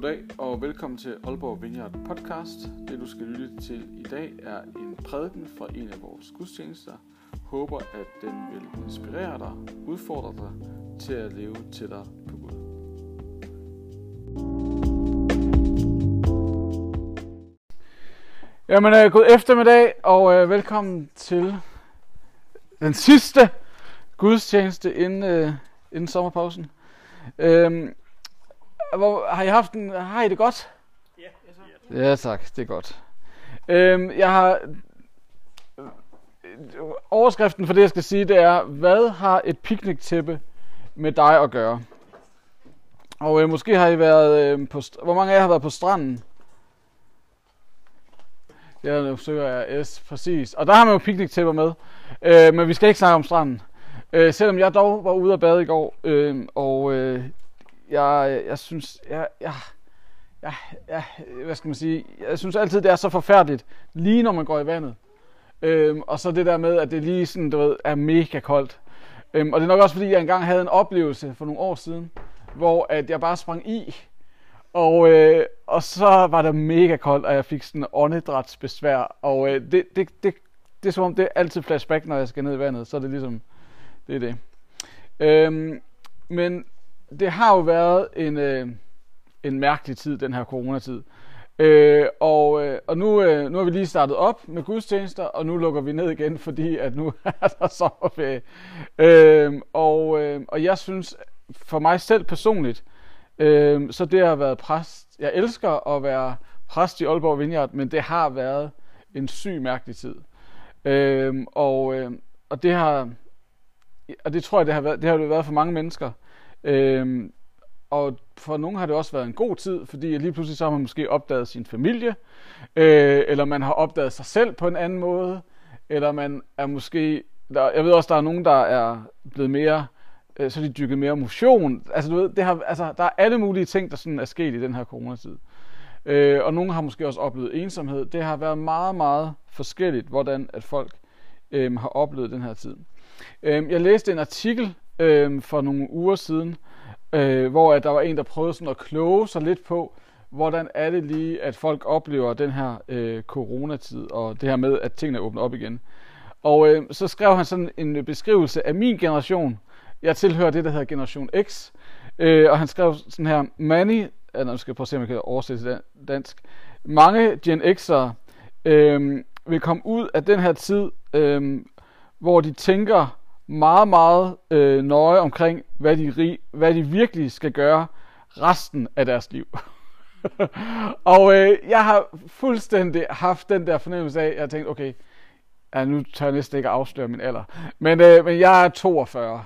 Goddag og velkommen til Aalborg Vineyard podcast. Det du skal lytte til i dag er en prædiken fra en af vores gudstjenester. Håber at den vil inspirere dig, udfordre dig til at leve tættere på Gud. Jamen, øh, god eftermiddag og øh, velkommen til den sidste gudstjeneste inden, øh, inden sommerpausen. Øhm, hvor, har I haft en, har I det godt? Ja, ja, ja tak, det er godt. Øhm, jeg har overskriften for det, jeg skal sige, det er, hvad har et picnic-tæppe med dig at gøre? Og øh, måske har I været øh, på, hvor mange af jer har været på stranden? Ja, nu søger jeg S, præcis. Og der har man jo picnic-tæpper med. Øh, men vi skal ikke snakke om stranden. Øh, selvom jeg dog var ude at bade i går, øh, og øh, jeg, jeg synes, jeg, jeg, jeg, jeg, hvad skal man sige, jeg synes altid, det er så forfærdeligt, lige når man går i vandet. Øhm, og så det der med, at det lige sådan, du ved, er mega koldt. Øhm, og det er nok også, fordi jeg engang havde en oplevelse for nogle år siden, hvor at jeg bare sprang i, og, øh, og så var det mega koldt, og jeg fik sådan åndedrætsbesvær. Og øh, det, det, det, det er som om, det er altid flashback, når jeg skal ned i vandet. Så er det ligesom, det er det. Øhm, men det har jo været en, øh, en mærkelig tid, den her coronatid. Øh, og, øh, og nu, øh, nu har vi lige startet op med gudstjenester, og nu lukker vi ned igen, fordi at nu er der sommerferie. Øh, og, øh, og jeg synes, for mig selv personligt, øh, så det har været præst. Jeg elsker at være præst i Aalborg Vineyard, men det har været en syg mærkelig tid. Øh, og, øh, og det har, og det tror jeg, det har været, det har det været for mange mennesker. Øhm, og for nogle har det også været en god tid, fordi lige pludselig så har man måske opdaget sin familie, øh, eller man har opdaget sig selv på en anden måde, eller man er måske, der, jeg ved også, der er nogen, der er blevet mere, øh, så de dykket mere motion. Altså du ved, det har, altså, der er alle mulige ting, der sådan er sket i den her coronatid. Øh, og nogle har måske også oplevet ensomhed. Det har været meget, meget forskelligt, hvordan at folk øh, har oplevet den her tid. Øh, jeg læste en artikel øh, for nogle uger siden, øh, hvor at der var en, der prøvede sådan at kloge sig lidt på, hvordan er det lige, at folk oplever den her øh, coronatid, og det her med, at tingene åbner op igen. Og øh, så skrev han sådan en beskrivelse af min generation. Jeg tilhører det, der hedder Generation X. Øh, og han skrev sådan her, Many, ja, nu skal jeg prøve at se, om jeg kan oversætte det dansk. Mange Gen X'ere øh, vil komme ud af den her tid, øh, hvor de tænker, meget, meget øh, nøje omkring, hvad de, hvad de virkelig skal gøre resten af deres liv. og øh, jeg har fuldstændig haft den der fornemmelse af, at jeg tænkte, okay, ja, nu tør jeg næsten ikke afsløre min alder, men, øh, men jeg er 42.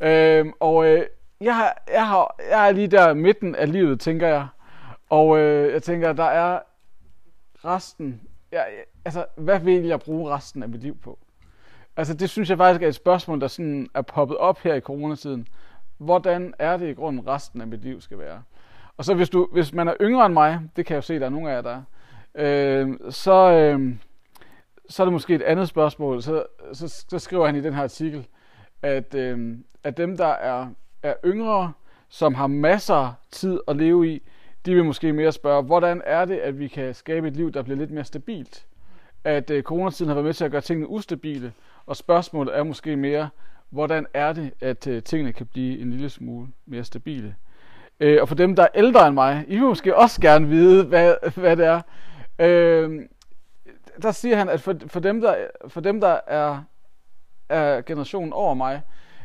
Øh, og øh, jeg, har, jeg, har, jeg er lige der midten af livet, tænker jeg. Og øh, jeg tænker, der er resten, jeg, altså, hvad vil jeg bruge resten af mit liv på? Altså det synes jeg faktisk er et spørgsmål, der sådan er poppet op her i coronatiden. Hvordan er det i grunden resten af mit liv skal være? Og så hvis, du, hvis man er yngre end mig, det kan jeg jo se, der er nogle af jer, der er, øh, så, øh, så er det måske et andet spørgsmål. Så, så, så skriver han i den her artikel, at, øh, at dem, der er, er yngre, som har masser tid at leve i, de vil måske mere spørge, hvordan er det, at vi kan skabe et liv, der bliver lidt mere stabilt? At øh, coronatiden har været med til at gøre tingene ustabile, og spørgsmålet er måske mere, hvordan er det, at øh, tingene kan blive en lille smule mere stabile. Uh, og for dem, der er ældre end mig, I vil måske også gerne vide, hvad, hvad det er. Øh, der siger han, at for, for dem, der, for dem, der er, er generationen over mig,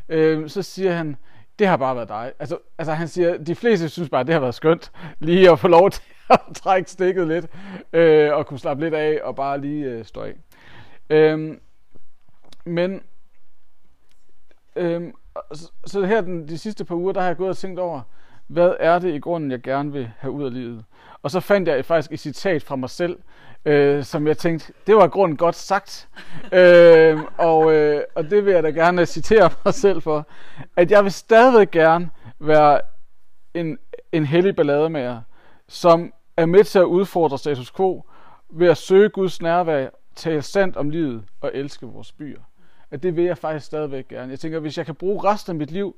øh, så siger han, det har bare været dig. Altså, altså han siger, de fleste synes bare, at det har været skønt, lige at få lov til at trække stikket lidt, øh, og kunne slappe lidt af, og bare lige øh, stå af. Øh, men øhm, så, så her den, de sidste par uger, der har jeg gået og tænkt over, hvad er det i grunden, jeg gerne vil have ud af livet? Og så fandt jeg faktisk et citat fra mig selv, øh, som jeg tænkte, det var i grunden godt sagt. øh, og, øh, og det vil jeg da gerne citere mig selv for, at jeg vil stadig gerne være en, en hellig ballademager, som er med til at udfordre status quo ved at søge Guds nærvær, tale sandt om livet og elske vores byer at det vil jeg faktisk stadigvæk gerne. Jeg tænker, hvis jeg kan bruge resten af mit liv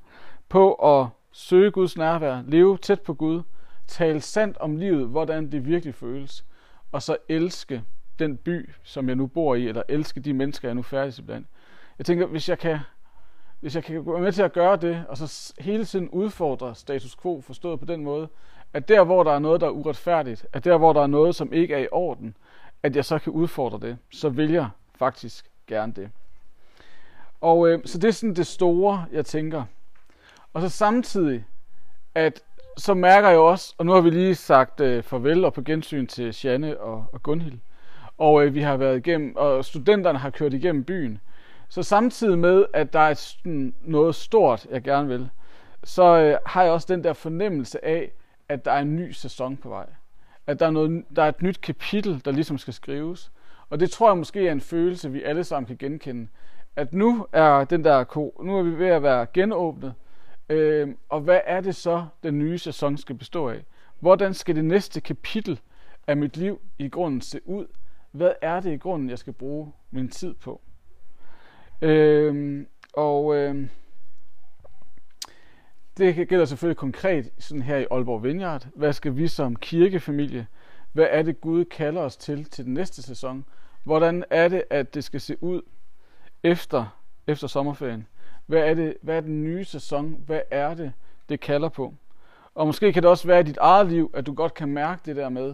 på at søge Guds nærvær, leve tæt på Gud, tale sandt om livet, hvordan det virkelig føles, og så elske den by, som jeg nu bor i, eller elske de mennesker, jeg nu færdig blandt. Jeg tænker, hvis jeg kan, hvis jeg kan gå med til at gøre det, og så hele tiden udfordre status quo, forstået på den måde, at der, hvor der er noget, der er uretfærdigt, at der, hvor der er noget, som ikke er i orden, at jeg så kan udfordre det, så vil jeg faktisk gerne det. Og øh, så det er sådan det store, jeg tænker. Og så samtidig, at så mærker jeg også, og nu har vi lige sagt øh, farvel og på gensyn til Janne og, og Gunhild, og øh, vi har været igennem, og studenterne har kørt igennem byen. Så samtidig med, at der er sådan noget stort, jeg gerne vil, så øh, har jeg også den der fornemmelse af, at der er en ny sæson på vej. At der er, noget, der er et nyt kapitel, der ligesom skal skrives. Og det tror jeg måske er en følelse, vi alle sammen kan genkende. At nu er den der ko, nu er vi ved at være genåbnet. Øh, og hvad er det så, den nye sæson skal bestå af? Hvordan skal det næste kapitel af mit liv i grunden se ud? Hvad er det i grunden, jeg skal bruge min tid på? Øh, og øh, det gælder selvfølgelig konkret sådan her i Aalborg Vineyard. Hvad skal vi som kirkefamilie, hvad er det Gud kalder os til til den næste sæson? Hvordan er det, at det skal se ud efter, efter sommerferien? Hvad er, det, hvad er den nye sæson? Hvad er det, det kalder på? Og måske kan det også være i dit eget liv, at du godt kan mærke det der med,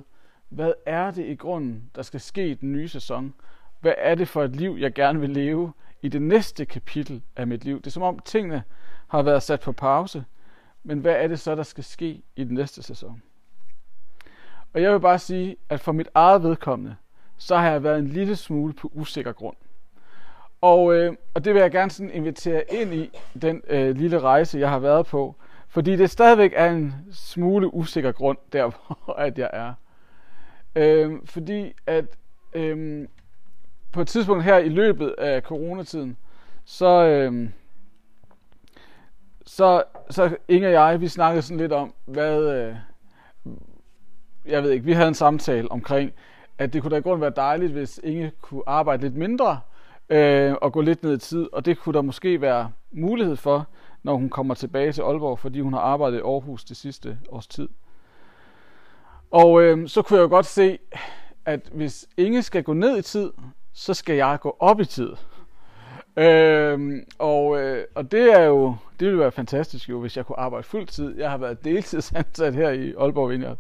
hvad er det i grunden, der skal ske i den nye sæson? Hvad er det for et liv, jeg gerne vil leve i det næste kapitel af mit liv? Det er som om tingene har været sat på pause, men hvad er det så, der skal ske i den næste sæson? Og jeg vil bare sige, at for mit eget vedkommende, så har jeg været en lille smule på usikker grund. Og, øh, og det vil jeg gerne sådan invitere ind i, den øh, lille rejse, jeg har været på. Fordi det stadigvæk er en smule usikker grund, der hvor at jeg er. Øh, fordi at øh, på et tidspunkt her i løbet af coronatiden, så, øh, så, så Inge og jeg, vi snakkede sådan lidt om, hvad, øh, jeg ved ikke, vi havde en samtale omkring, at det kunne da i grund være dejligt, hvis Inge kunne arbejde lidt mindre øh, og gå lidt ned i tid, og det kunne der måske være mulighed for, når hun kommer tilbage til Aalborg, fordi hun har arbejdet i Aarhus det sidste års tid. Og øh, så kunne jeg jo godt se, at hvis Inge skal gå ned i tid, så skal jeg gå op i tid. Øh, og, øh, og det er jo, det ville være fantastisk jo, hvis jeg kunne arbejde fuld tid. Jeg har været deltidsansat her i Aalborg Vineyard.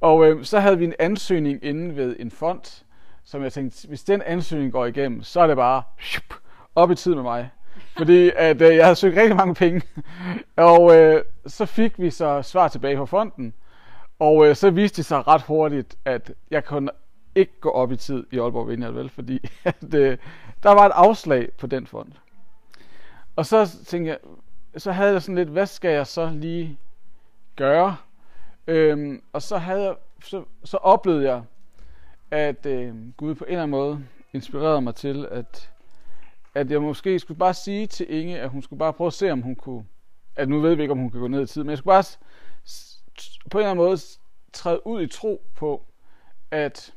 Og øh, så havde vi en ansøgning inde ved en fond, som jeg tænkte, hvis den ansøgning går igennem, så er det bare shup, op i tid med mig. Fordi at øh, jeg havde søgt rigtig mange penge. og øh, så fik vi så svar tilbage fra fonden. Og øh, så viste det sig ret hurtigt, at jeg kunne ikke gå op i tid i Aalborg Vineyard, vel? Fordi at, øh, der var et afslag på den fond. Og så tænkte jeg, så havde jeg sådan lidt, hvad skal jeg så lige gøre? Øhm, og så, havde jeg, så, så oplevede jeg, at øh, Gud på en eller anden måde inspirerede mig til, at, at jeg måske skulle bare sige til Inge, at hun skulle bare prøve at se, om hun kunne, at nu ved vi ikke, om hun kan gå ned i tid, men jeg skulle bare på en eller anden måde træde ud i tro på, at,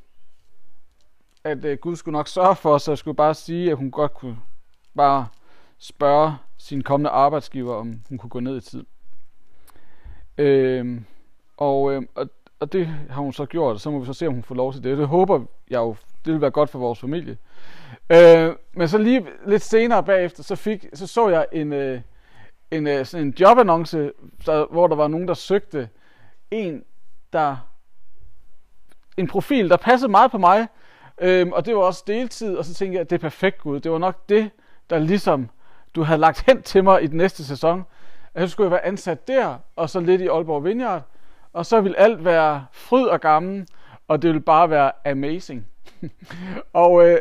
at øh, Gud skulle nok sørge for så jeg skulle bare sige, at hun godt kunne bare spørge sin kommende arbejdsgiver, om hun kunne gå ned i tid. Øh, og, øh, og, og det har hun så gjort, og så må vi så se, om hun får lov til det. Det håber jeg jo, det vil være godt for vores familie. Øh, men så lige lidt senere bagefter, så, fik, så, så jeg en, øh, en, øh, sådan en jobannonce, der, hvor der var nogen, der søgte en, der en profil, der passede meget på mig, øh, og det var også deltid, og så tænkte jeg, at det er perfekt Gud. Det var nok det, der ligesom du havde lagt hen til mig i den næste sæson. At så skulle jeg være ansat der, og så lidt i Aalborg Vineyard, og så vil alt være fryd og gammel, og det vil bare være amazing. og, øh,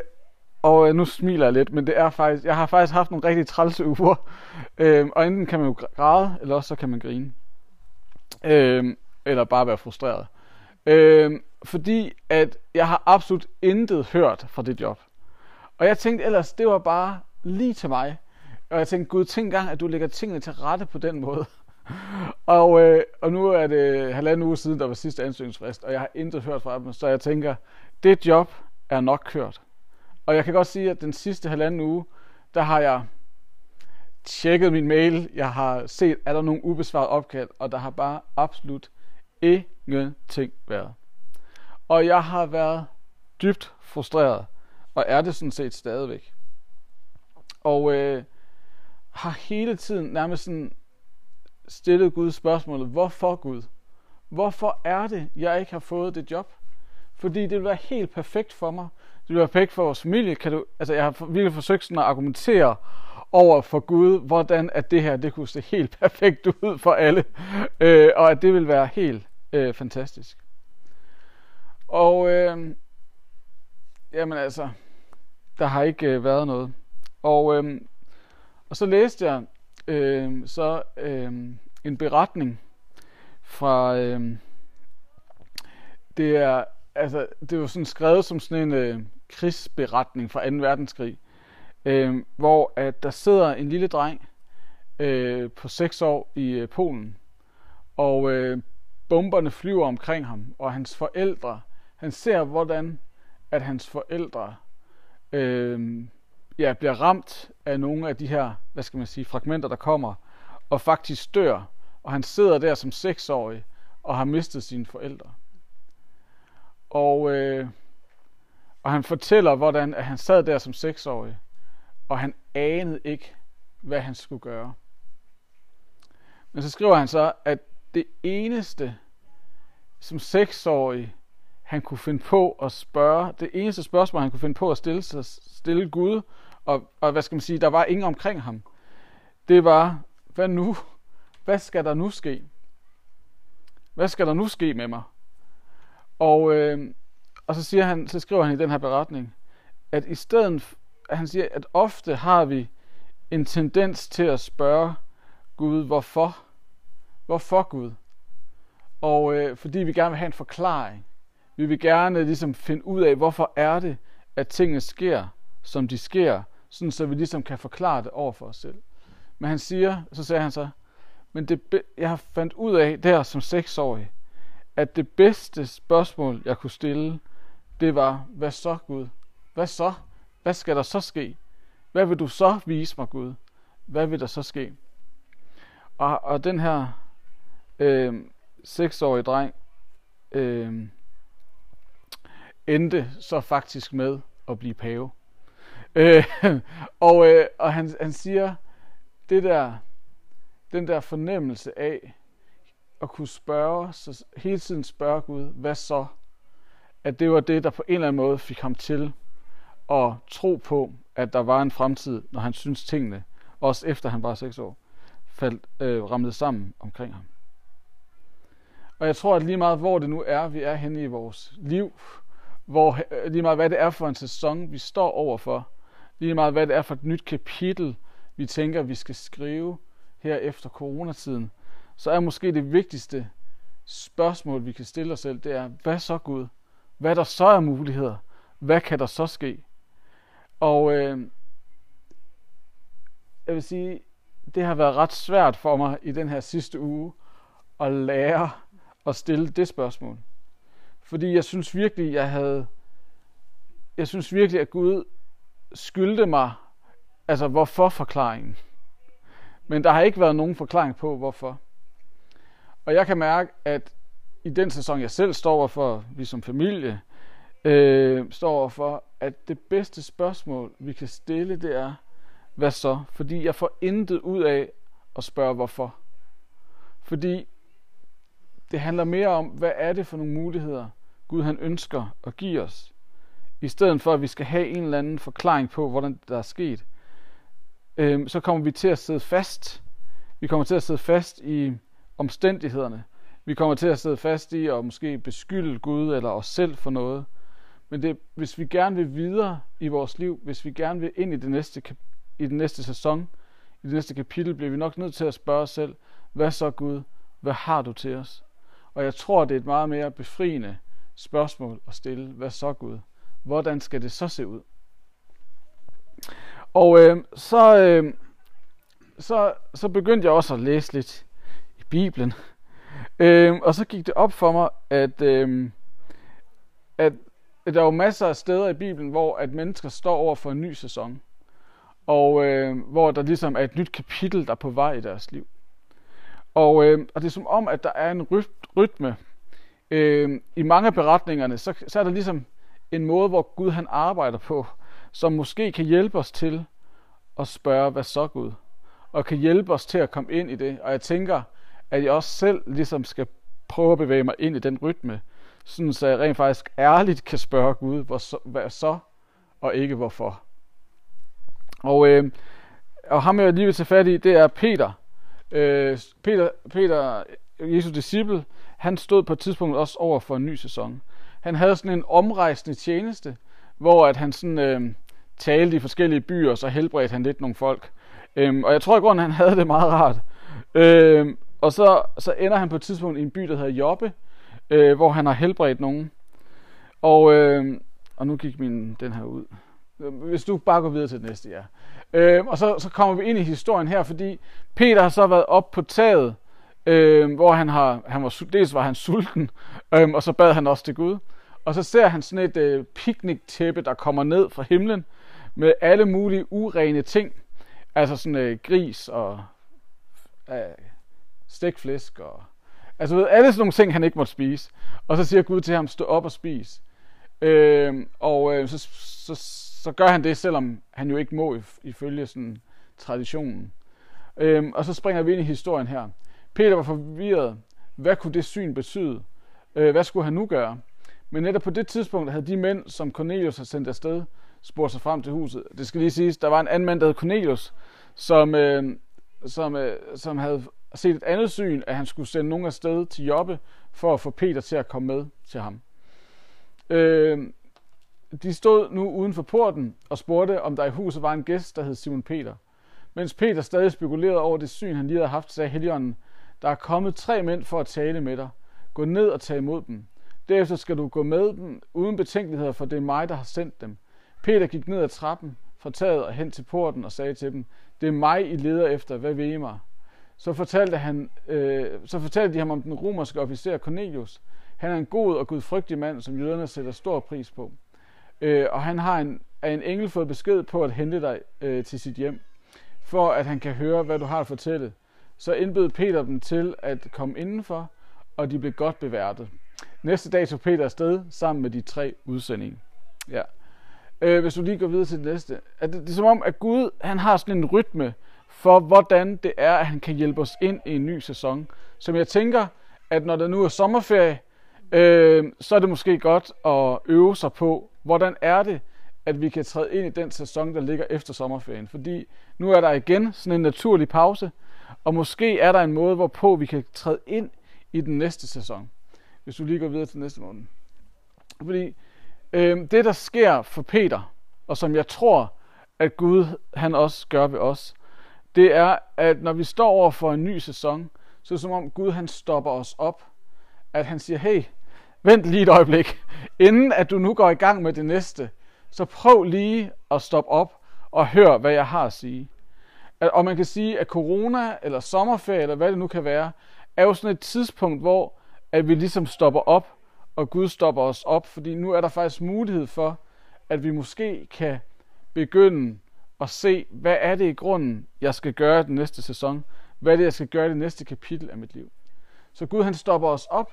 og øh, nu smiler jeg lidt, men det er faktisk, jeg har faktisk haft nogle rigtig trælse uger, øh, og enten kan man jo græde, eller også så kan man grine. Øh, eller bare være frustreret. Øh, fordi at jeg har absolut intet hørt fra det job. Og jeg tænkte ellers, det var bare lige til mig. Og jeg tænkte, Gud, tænk gang, at du lægger tingene til rette på den måde og, øh, og nu er det halvanden uge siden, der var sidste ansøgningsfrist, og jeg har intet hørt fra dem, så jeg tænker, det job er nok kørt. Og jeg kan godt sige, at den sidste halvanden uge, der har jeg tjekket min mail, jeg har set, er der nogle ubesvarede opkald, og der har bare absolut ingenting været. Og jeg har været dybt frustreret, og er det sådan set stadigvæk. Og øh, har hele tiden nærmest sådan stillede Gud spørgsmålet, hvorfor Gud? Hvorfor er det, jeg ikke har fået det job? Fordi det vil være helt perfekt for mig. Det vil være perfekt for vores familie. Kan du, altså jeg har virkelig forsøgt sådan at argumentere over for Gud, hvordan at det her det kunne se helt perfekt ud for alle, øh, og at det vil være helt øh, fantastisk. Og øh, jamen altså, der har ikke øh, været noget. Og, øh, og så læste jeg øh, så øh, en beretning fra øh, det er altså det var sådan skrevet som sådan en øh, krigsberetning fra 2. verdenskrig, øh, hvor at der sidder en lille dreng øh, på 6 år i øh, Polen, og øh, bomberne flyver omkring ham, og hans forældre, han ser hvordan at hans forældre øh, ja, bliver ramt af nogle af de her, hvad skal man sige, fragmenter, der kommer, og faktisk dør. Og han sidder der som seksårig og har mistet sine forældre. Og, øh, og han fortæller, hvordan at han sad der som seksårig, og han anede ikke, hvad han skulle gøre. Men så skriver han så, at det eneste, som seksårig, han kunne finde på at spørge, det eneste spørgsmål, han kunne finde på at stille, sig, stille Gud, og, og hvad skal man sige, der var ingen omkring ham, det var, hvad nu? Hvad skal der nu ske? Hvad skal der nu ske med mig? Og, øh, og så, siger han, så skriver han i den her beretning, at i stedet, at han siger, at ofte har vi en tendens til at spørge Gud, hvorfor? Hvorfor Gud? Og øh, fordi vi gerne vil have en forklaring. Vi vil gerne ligesom finde ud af, hvorfor er det, at tingene sker, som de sker, sådan så vi ligesom kan forklare det over for os selv. Men han siger, så sagde han så, men det, jeg har fandt ud af der som seksårig, at det bedste spørgsmål, jeg kunne stille, det var, hvad så Gud? Hvad så? Hvad skal der så ske? Hvad vil du så vise mig, Gud? Hvad vil der så ske? Og, og den her øh, seksårige dreng øh, endte så faktisk med at blive pave. Øh, og øh, og han, han siger, det der, den der fornemmelse af at kunne spørge, så hele tiden spørge Gud, hvad så? At det var det, der på en eller anden måde fik ham til at tro på, at der var en fremtid, når han syntes tingene, også efter han var seks år, faldt, øh, ramlede sammen omkring ham. Og jeg tror, at lige meget hvor det nu er, vi er henne i vores liv, hvor øh, lige meget hvad det er for en sæson, vi står overfor, lige meget hvad det er for et nyt kapitel, vi tænker, vi skal skrive her efter coronatiden, så er måske det vigtigste spørgsmål, vi kan stille os selv, det er, hvad så Gud? Hvad der så er muligheder? Hvad kan der så ske? Og øh, jeg vil sige, det har været ret svært for mig i den her sidste uge at lære at stille det spørgsmål. Fordi jeg synes virkelig, jeg havde, jeg synes virkelig, at Gud skyldte mig, altså hvorfor forklaringen. Men der har ikke været nogen forklaring på, hvorfor. Og jeg kan mærke, at i den sæson, jeg selv står for, vi som familie, øh, står for, at det bedste spørgsmål, vi kan stille, det er, hvad så? Fordi jeg får intet ud af at spørge, hvorfor. Fordi det handler mere om, hvad er det for nogle muligheder, Gud han ønsker at give os. I stedet for, at vi skal have en eller anden forklaring på, hvordan der er sket, øh, så kommer vi til at sidde fast. Vi kommer til at sidde fast i omstændighederne. Vi kommer til at sidde fast i og måske beskylde Gud eller os selv for noget. Men det, hvis vi gerne vil videre i vores liv, hvis vi gerne vil ind i det næste, i den næste sæson, i det næste kapitel, bliver vi nok nødt til at spørge os selv, hvad så Gud, hvad har du til os? Og jeg tror, det er et meget mere befriende spørgsmål at stille, hvad så Gud? Hvordan skal det så se ud? Og øh, så, øh, så, så begyndte jeg også at læse lidt i Bibelen. Øh, og så gik det op for mig, at, øh, at der er jo masser af steder i Bibelen, hvor at mennesker står over for en ny sæson. Og øh, hvor der ligesom er et nyt kapitel, der er på vej i deres liv. Og, øh, og det er som om, at der er en rytme rytme. øh, i mange af beretningerne, så, så er der ligesom en måde, hvor Gud han arbejder på, som måske kan hjælpe os til at spørge, hvad så Gud? Og kan hjælpe os til at komme ind i det. Og jeg tænker, at jeg også selv ligesom skal prøve at bevæge mig ind i den rytme, sådan så jeg rent faktisk ærligt kan spørge Gud, hvor så, hvad så, og ikke hvorfor. Og, øh, og ham jeg lige vil tage fat i, det er Peter. Øh, Peter, Peter, Jesu disciple, han stod på et tidspunkt også over for en ny sæson. Han havde sådan en omrejsende tjeneste, hvor at han sådan øh, talte i forskellige byer, og så helbredte han lidt nogle folk. Øhm, og jeg tror i grunden, han havde det meget rart. Øhm, og så, så ender han på et tidspunkt i en by, der hedder Jobbe, øh, hvor han har helbredt nogen. Og, øh, og nu gik min den her ud. Øhm, hvis du bare går videre til det næste, ja. Øh, og så, så kommer vi ind i historien her, fordi Peter har så været op på taget, øh, hvor han har, han var, dels var han sulten, øh, og så bad han også til Gud. Og så ser han sådan et øh, picnic-tæppe, der kommer ned fra himlen, med alle mulige urene ting. Altså sådan øh, gris og øh, stikflæsk og... Altså ved, alle sådan nogle ting, han ikke måtte spise. Og så siger Gud til ham, stå op og spis. Øh, og øh, så, så, så gør han det, selvom han jo ikke må ifølge sådan traditionen. Øh, og så springer vi ind i historien her. Peter var forvirret. Hvad kunne det syn betyde? Øh, hvad skulle han nu gøre? Men netop på det tidspunkt havde de mænd, som Cornelius havde sendt afsted, spurgt sig frem til huset. Det skal lige siges, der var en anden mand, der hed Cornelius, som, øh, som, øh, som havde set et andet syn, at han skulle sende nogen afsted til Jobbe, for at få Peter til at komme med til ham. Øh, de stod nu uden for porten og spurgte, om der i huset var en gæst, der hed Simon Peter. Mens Peter stadig spekulerede over det syn, han lige havde haft, sagde Helligånden, der er kommet tre mænd for at tale med dig. Gå ned og tag imod dem. Derefter skal du gå med dem uden betænkeligheder, for det er mig, der har sendt dem. Peter gik ned ad trappen fra taget og hen til porten og sagde til dem, det er mig, I leder efter, hvad vil I mig? Så fortalte, han, øh, så fortalte de ham om den romerske officer Cornelius. Han er en god og gudfrygtig mand, som jøderne sætter stor pris på. Øh, og han har en, af en engel fået besked på at hente dig øh, til sit hjem, for at han kan høre, hvad du har at fortælle. Så indbød Peter dem til at komme indenfor, og de blev godt beværtet. Næste dag tog Peter afsted sammen med de tre udsendinge. Ja. Øh, hvis du lige går videre til det næste. At det, det er som om, at Gud han har sådan en rytme for, hvordan det er, at han kan hjælpe os ind i en ny sæson. Som jeg tænker, at når der nu er sommerferie, øh, så er det måske godt at øve sig på, hvordan er det, at vi kan træde ind i den sæson, der ligger efter sommerferien. Fordi nu er der igen sådan en naturlig pause, og måske er der en måde, hvorpå vi kan træde ind i den næste sæson hvis du lige går videre til næste måned. Fordi øh, det, der sker for Peter, og som jeg tror, at Gud han også gør ved os, det er, at når vi står over for en ny sæson, så er det som om Gud han stopper os op. At han siger, hey, vent lige et øjeblik. Inden at du nu går i gang med det næste, så prøv lige at stoppe op og hør, hvad jeg har at sige. Og man kan sige, at corona eller sommerferie, eller hvad det nu kan være, er jo sådan et tidspunkt, hvor at vi ligesom stopper op, og Gud stopper os op, fordi nu er der faktisk mulighed for, at vi måske kan begynde at se, hvad er det i grunden, jeg skal gøre den næste sæson? Hvad er det, jeg skal gøre i det næste kapitel af mit liv? Så Gud han stopper os op,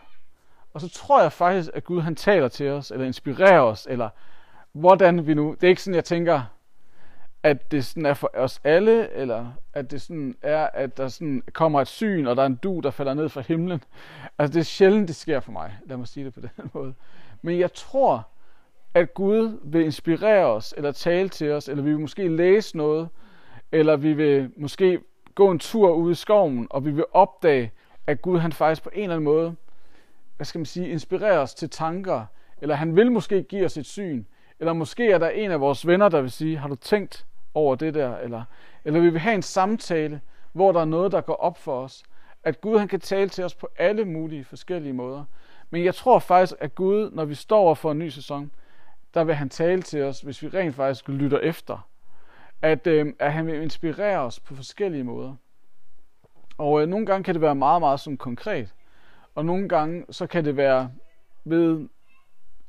og så tror jeg faktisk, at Gud han taler til os, eller inspirerer os, eller hvordan vi nu... Det er ikke sådan, jeg tænker, at det sådan er for os alle, eller at det sådan er, at der sådan kommer et syn, og der er en du, der falder ned fra himlen. Altså det er sjældent, det sker for mig. Lad mig sige det på den måde. Men jeg tror, at Gud vil inspirere os, eller tale til os, eller vi vil måske læse noget, eller vi vil måske gå en tur ude i skoven, og vi vil opdage, at Gud han faktisk på en eller anden måde, hvad skal man sige, inspirerer os til tanker, eller han vil måske give os et syn, eller måske er der en af vores venner, der vil sige, har du tænkt over det der, eller, eller vi vil have en samtale, hvor der er noget, der går op for os. At Gud han kan tale til os på alle mulige forskellige måder. Men jeg tror faktisk, at Gud, når vi står over for en ny sæson, der vil han tale til os, hvis vi rent faktisk lytter efter. At, øh, at han vil inspirere os på forskellige måder. Og øh, nogle gange kan det være meget, meget sådan konkret. Og nogle gange, så kan det være ved,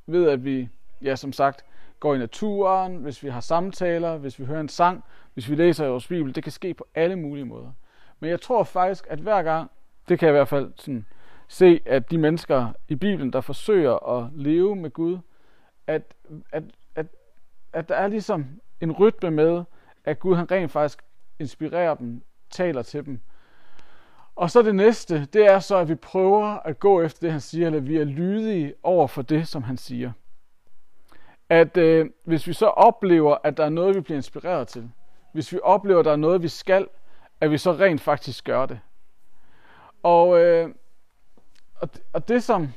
ved at vi, ja som sagt, går i naturen, hvis vi har samtaler, hvis vi hører en sang, hvis vi læser i vores bibel. Det kan ske på alle mulige måder. Men jeg tror faktisk, at hver gang, det kan jeg i hvert fald sådan se, at de mennesker i Bibelen, der forsøger at leve med Gud, at, at, at, at der er ligesom en rytme med, at Gud han rent faktisk inspirerer dem, taler til dem. Og så det næste, det er så, at vi prøver at gå efter det, han siger, eller vi er lydige over for det, som han siger. At øh, hvis vi så oplever, at der er noget, vi bliver inspireret til, hvis vi oplever, at der er noget, vi skal, at vi så rent faktisk gør det. Og, øh, og, og det som,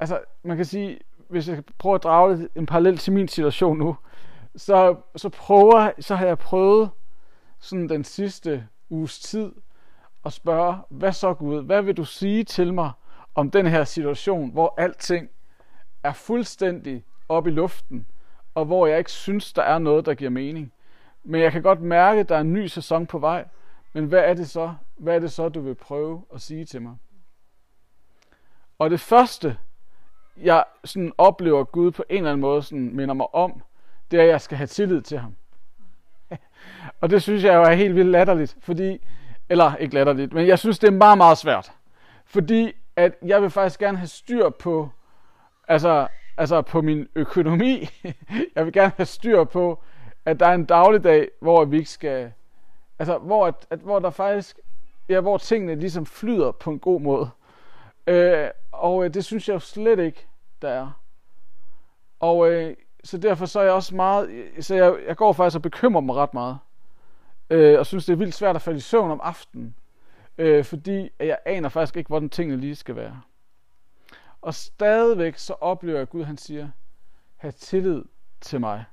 altså man kan sige, hvis jeg prøver at drage en parallel til min situation nu, så, så, prøver, så har jeg prøvet sådan den sidste uges tid at spørge, hvad så Gud, hvad vil du sige til mig om den her situation, hvor alting er fuldstændig op i luften, og hvor jeg ikke synes, der er noget, der giver mening. Men jeg kan godt mærke, at der er en ny sæson på vej. Men hvad er det så, hvad er det så du vil prøve at sige til mig? Og det første, jeg sådan oplever Gud på en eller anden måde sådan minder mig om, det er, at jeg skal have tillid til ham. og det synes jeg jo er helt vildt latterligt, fordi, eller ikke latterligt, men jeg synes, det er meget, meget svært. Fordi at jeg vil faktisk gerne have styr på, altså, altså på min økonomi. jeg vil gerne have styr på, at der er en dagligdag, hvor vi ikke skal, altså hvor, at, at, hvor der faktisk, ja, hvor tingene ligesom flyder på en god måde. Øh, og øh, det synes jeg jo slet ikke, der er. Og øh, så derfor så er jeg også meget, så jeg, jeg går faktisk og bekymrer mig ret meget. Øh, og synes, det er vildt svært at falde i søvn om aftenen. Øh, fordi jeg aner faktisk ikke, hvordan tingene lige skal være. Og stadigvæk så oplever jeg, at Gud han siger, have tillid til mig.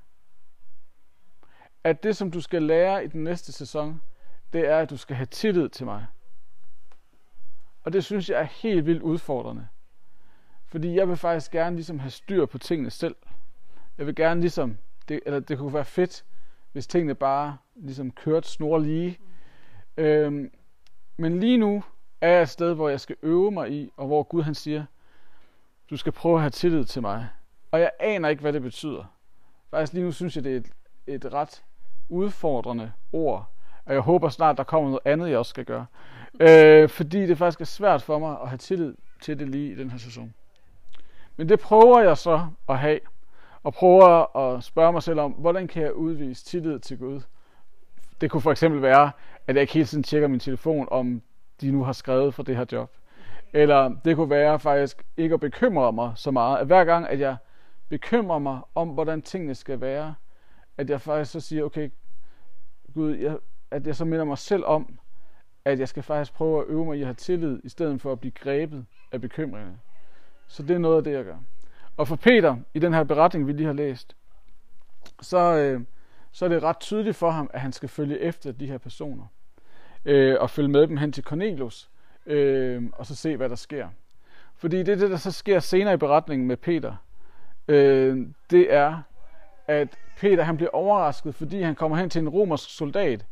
At det, som du skal lære i den næste sæson, det er, at du skal have tillid til mig. Og det synes jeg er helt vildt udfordrende. Fordi jeg vil faktisk gerne ligesom have styr på tingene selv. Jeg vil gerne ligesom, det, eller det kunne være fedt, hvis tingene bare ligesom kørte snor lige. Øhm, men lige nu er jeg et sted, hvor jeg skal øve mig i, og hvor Gud han siger, du skal prøve at have tillid til mig. Og jeg aner ikke, hvad det betyder. Faktisk lige nu synes jeg, det er et, et ret udfordrende ord. Og jeg håber snart, der kommer noget andet, jeg også skal gøre. Øh, fordi det faktisk er svært for mig at have tillid til det lige i den her sæson. Men det prøver jeg så at have. Og prøver at spørge mig selv om, hvordan kan jeg udvise tillid til Gud? Det kunne for eksempel være, at jeg ikke hele tiden tjekker min telefon, om de nu har skrevet for det her job. Eller det kunne være faktisk ikke at bekymre mig så meget. At hver gang, at jeg bekymrer mig om, hvordan tingene skal være, at jeg faktisk så siger, okay, Gud, jeg, at jeg så minder mig selv om, at jeg skal faktisk prøve at øve mig i at have tillid, i stedet for at blive grebet af bekymringerne. Så det er noget af det, jeg gør. Og for Peter, i den her beretning, vi lige har læst, så, øh, så er det ret tydeligt for ham, at han skal følge efter de her personer. Øh, og følge med dem hen til Cornelius, øh, og så se, hvad der sker. Fordi det, det der så sker senere i beretningen med Peter, øh, det er, at Peter han bliver overrasket, fordi han kommer hen til en romersk soldat.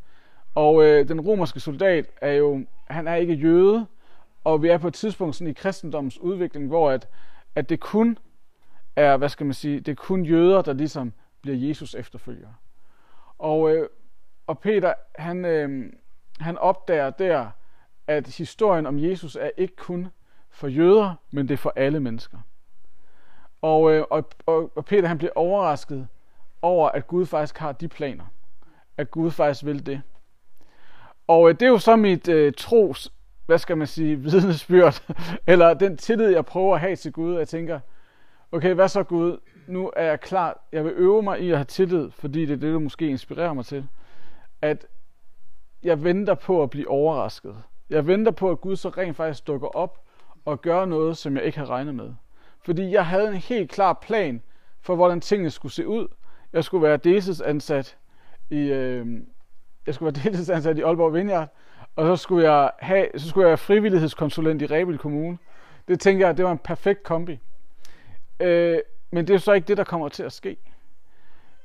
Og øh, den romerske soldat er jo, han er ikke jøde, og vi er på et tidspunkt sådan i kristendommens udvikling, hvor at, at det kun er, hvad skal man sige, det er kun jøder, der ligesom bliver Jesus efterfølgere. Og, øh, og Peter, han, øh, han opdager der, at historien om Jesus er ikke kun for jøder, men det er for alle mennesker. Øh, og, og, og, Peter han bliver overrasket over, at Gud faktisk har de planer. At Gud faktisk vil det. Og øh, det er jo så mit øh, tros, hvad skal man sige, vidnesbyrd, eller den tillid, jeg prøver at have til Gud. Jeg tænker, okay, hvad så Gud? Nu er jeg klar. Jeg vil øve mig i at have tillid, fordi det er det, du måske inspirerer mig til. At jeg venter på at blive overrasket. Jeg venter på, at Gud så rent faktisk dukker op og gør noget, som jeg ikke har regnet med. Fordi jeg havde en helt klar plan for, hvordan tingene skulle se ud. Jeg skulle være deltidsansat i, øh, jeg skulle være deltidsansat i Aalborg Vineyard, og så skulle jeg, have, så skulle jeg være frivillighedskonsulent i Rebild Kommune. Det tænker jeg, det var en perfekt kombi. Øh, men det er så ikke det, der kommer til at ske.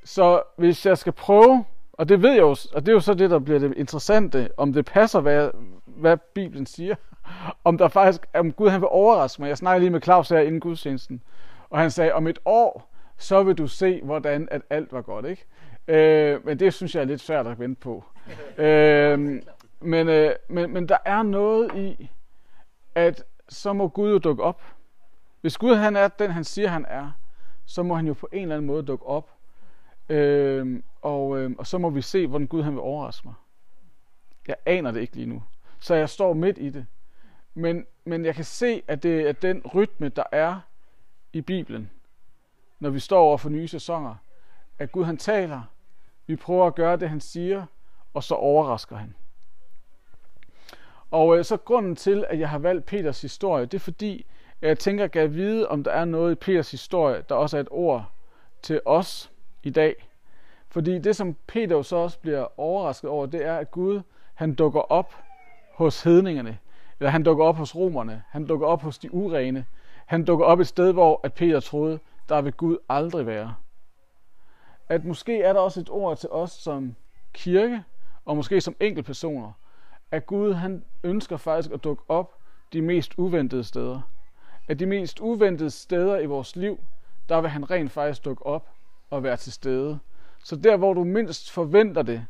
Så hvis jeg skal prøve, og det ved jeg jo, og det er jo så det, der bliver det interessante, om det passer, hvad, hvad Bibelen siger. Om der faktisk, om Gud han vil overraske mig. Jeg snakkede lige med Claus her inden gudstjenesten, og han sagde, om et år, så vil du se, hvordan at alt var godt, ikke? Øh, men det synes jeg er lidt svært at vente på. øh, men, øh, men, men der er noget i, at så må Gud jo dukke op. Hvis Gud han er den, han siger, han er, så må han jo på en eller anden måde dukke op. Øh, og, øh, og så må vi se, hvordan Gud han vil overraske mig. Jeg aner det ikke lige nu. Så jeg står midt i det. Men, men jeg kan se, at det er den rytme, der er i Bibelen, når vi står over for nye sæsoner. At Gud han taler, vi prøver at gøre det, han siger, og så overrasker han. Og øh, så grunden til, at jeg har valgt Peters historie, det er fordi, at jeg tænker, at jeg vide, om der er noget i Peters historie, der også er et ord til os i dag. Fordi det, som Peter så også bliver overrasket over, det er, at Gud, han dukker op hos hedningerne. Eller han dukker op hos romerne. Han dukker op hos de urene. Han dukker op et sted, hvor at Peter troede, der vil Gud aldrig være. At måske er der også et ord til os som kirke, og måske som enkeltpersoner, at Gud han ønsker faktisk at dukke op de mest uventede steder. At de mest uventede steder i vores liv, der vil han rent faktisk dukke op og være til stede. Så der, hvor du mindst forventer det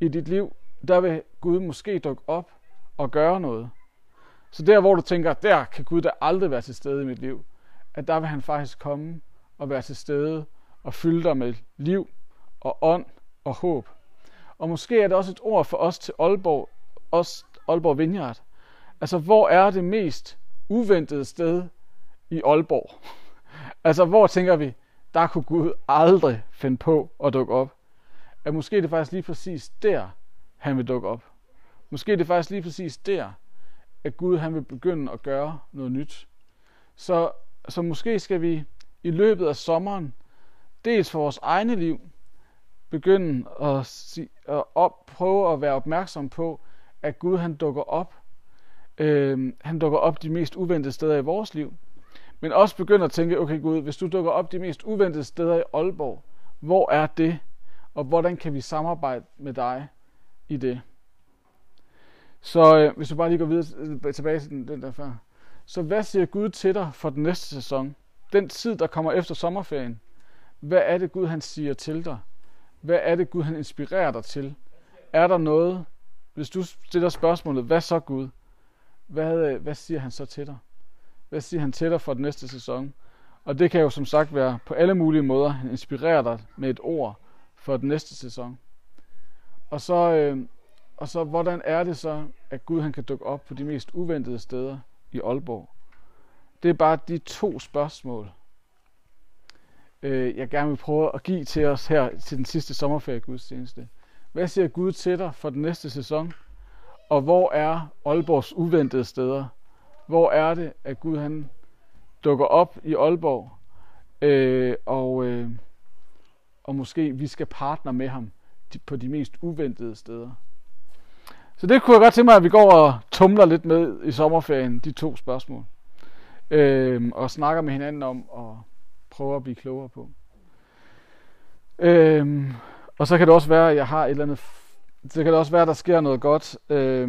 i dit liv, der vil Gud måske dukke op og gøre noget. Så der, hvor du tænker, der kan Gud da aldrig være til stede i mit liv, at der vil han faktisk komme og være til stede og fylde dig med liv og ånd og håb. Og måske er det også et ord for os til Aalborg, os Aalborg Vineyard. Altså, hvor er det mest uventede sted i Aalborg? altså, hvor tænker vi, der kunne Gud aldrig finde på at dukke op? At måske er det faktisk lige præcis der, han vil dukke op. Måske er det faktisk lige præcis der, at Gud han vil begynde at gøre noget nyt. Så, så måske skal vi i løbet af sommeren, dels for vores egne liv, begynde at, sige, at op, prøve at være opmærksom på, at Gud han dukker op. Øh, han dukker op de mest uventede steder i vores liv. Men også begynde at tænke, okay Gud, hvis du dukker op de mest uventede steder i Aalborg, hvor er det? Og hvordan kan vi samarbejde med dig i det? Så øh, hvis du bare lige går videre øh, tilbage til den, den der før. Så hvad siger Gud til dig for den næste sæson? Den tid, der kommer efter sommerferien. Hvad er det Gud, han siger til dig? Hvad er det Gud, han inspirerer dig til? Er der noget, hvis du stiller spørgsmålet, hvad så Gud? Hvad, øh, hvad siger han så til dig? Hvad siger han til dig for den næste sæson? Og det kan jo som sagt være på alle mulige måder. Han inspirerer dig med et ord for den næste sæson. Og så, øh, og så hvordan er det så, at Gud han kan dukke op på de mest uventede steder i Aalborg? Det er bare de to spørgsmål, øh, jeg gerne vil prøve at give til os her til den sidste sommerferie gudstjeneste. Hvad siger Gud til dig for den næste sæson? Og hvor er Aalborgs uventede steder? Hvor er det, at Gud han dukker op i Aalborg, øh, og, øh, og måske vi skal partner med ham på de mest uventede steder? Så det kunne jeg godt tænke mig, at vi går og tumler lidt med i sommerferien, de to spørgsmål. Øh, og snakker med hinanden om og prøver at blive klogere på. Øh, og så kan det også være, at jeg har et eller andet... Så kan det også være, at der sker noget godt. Øh,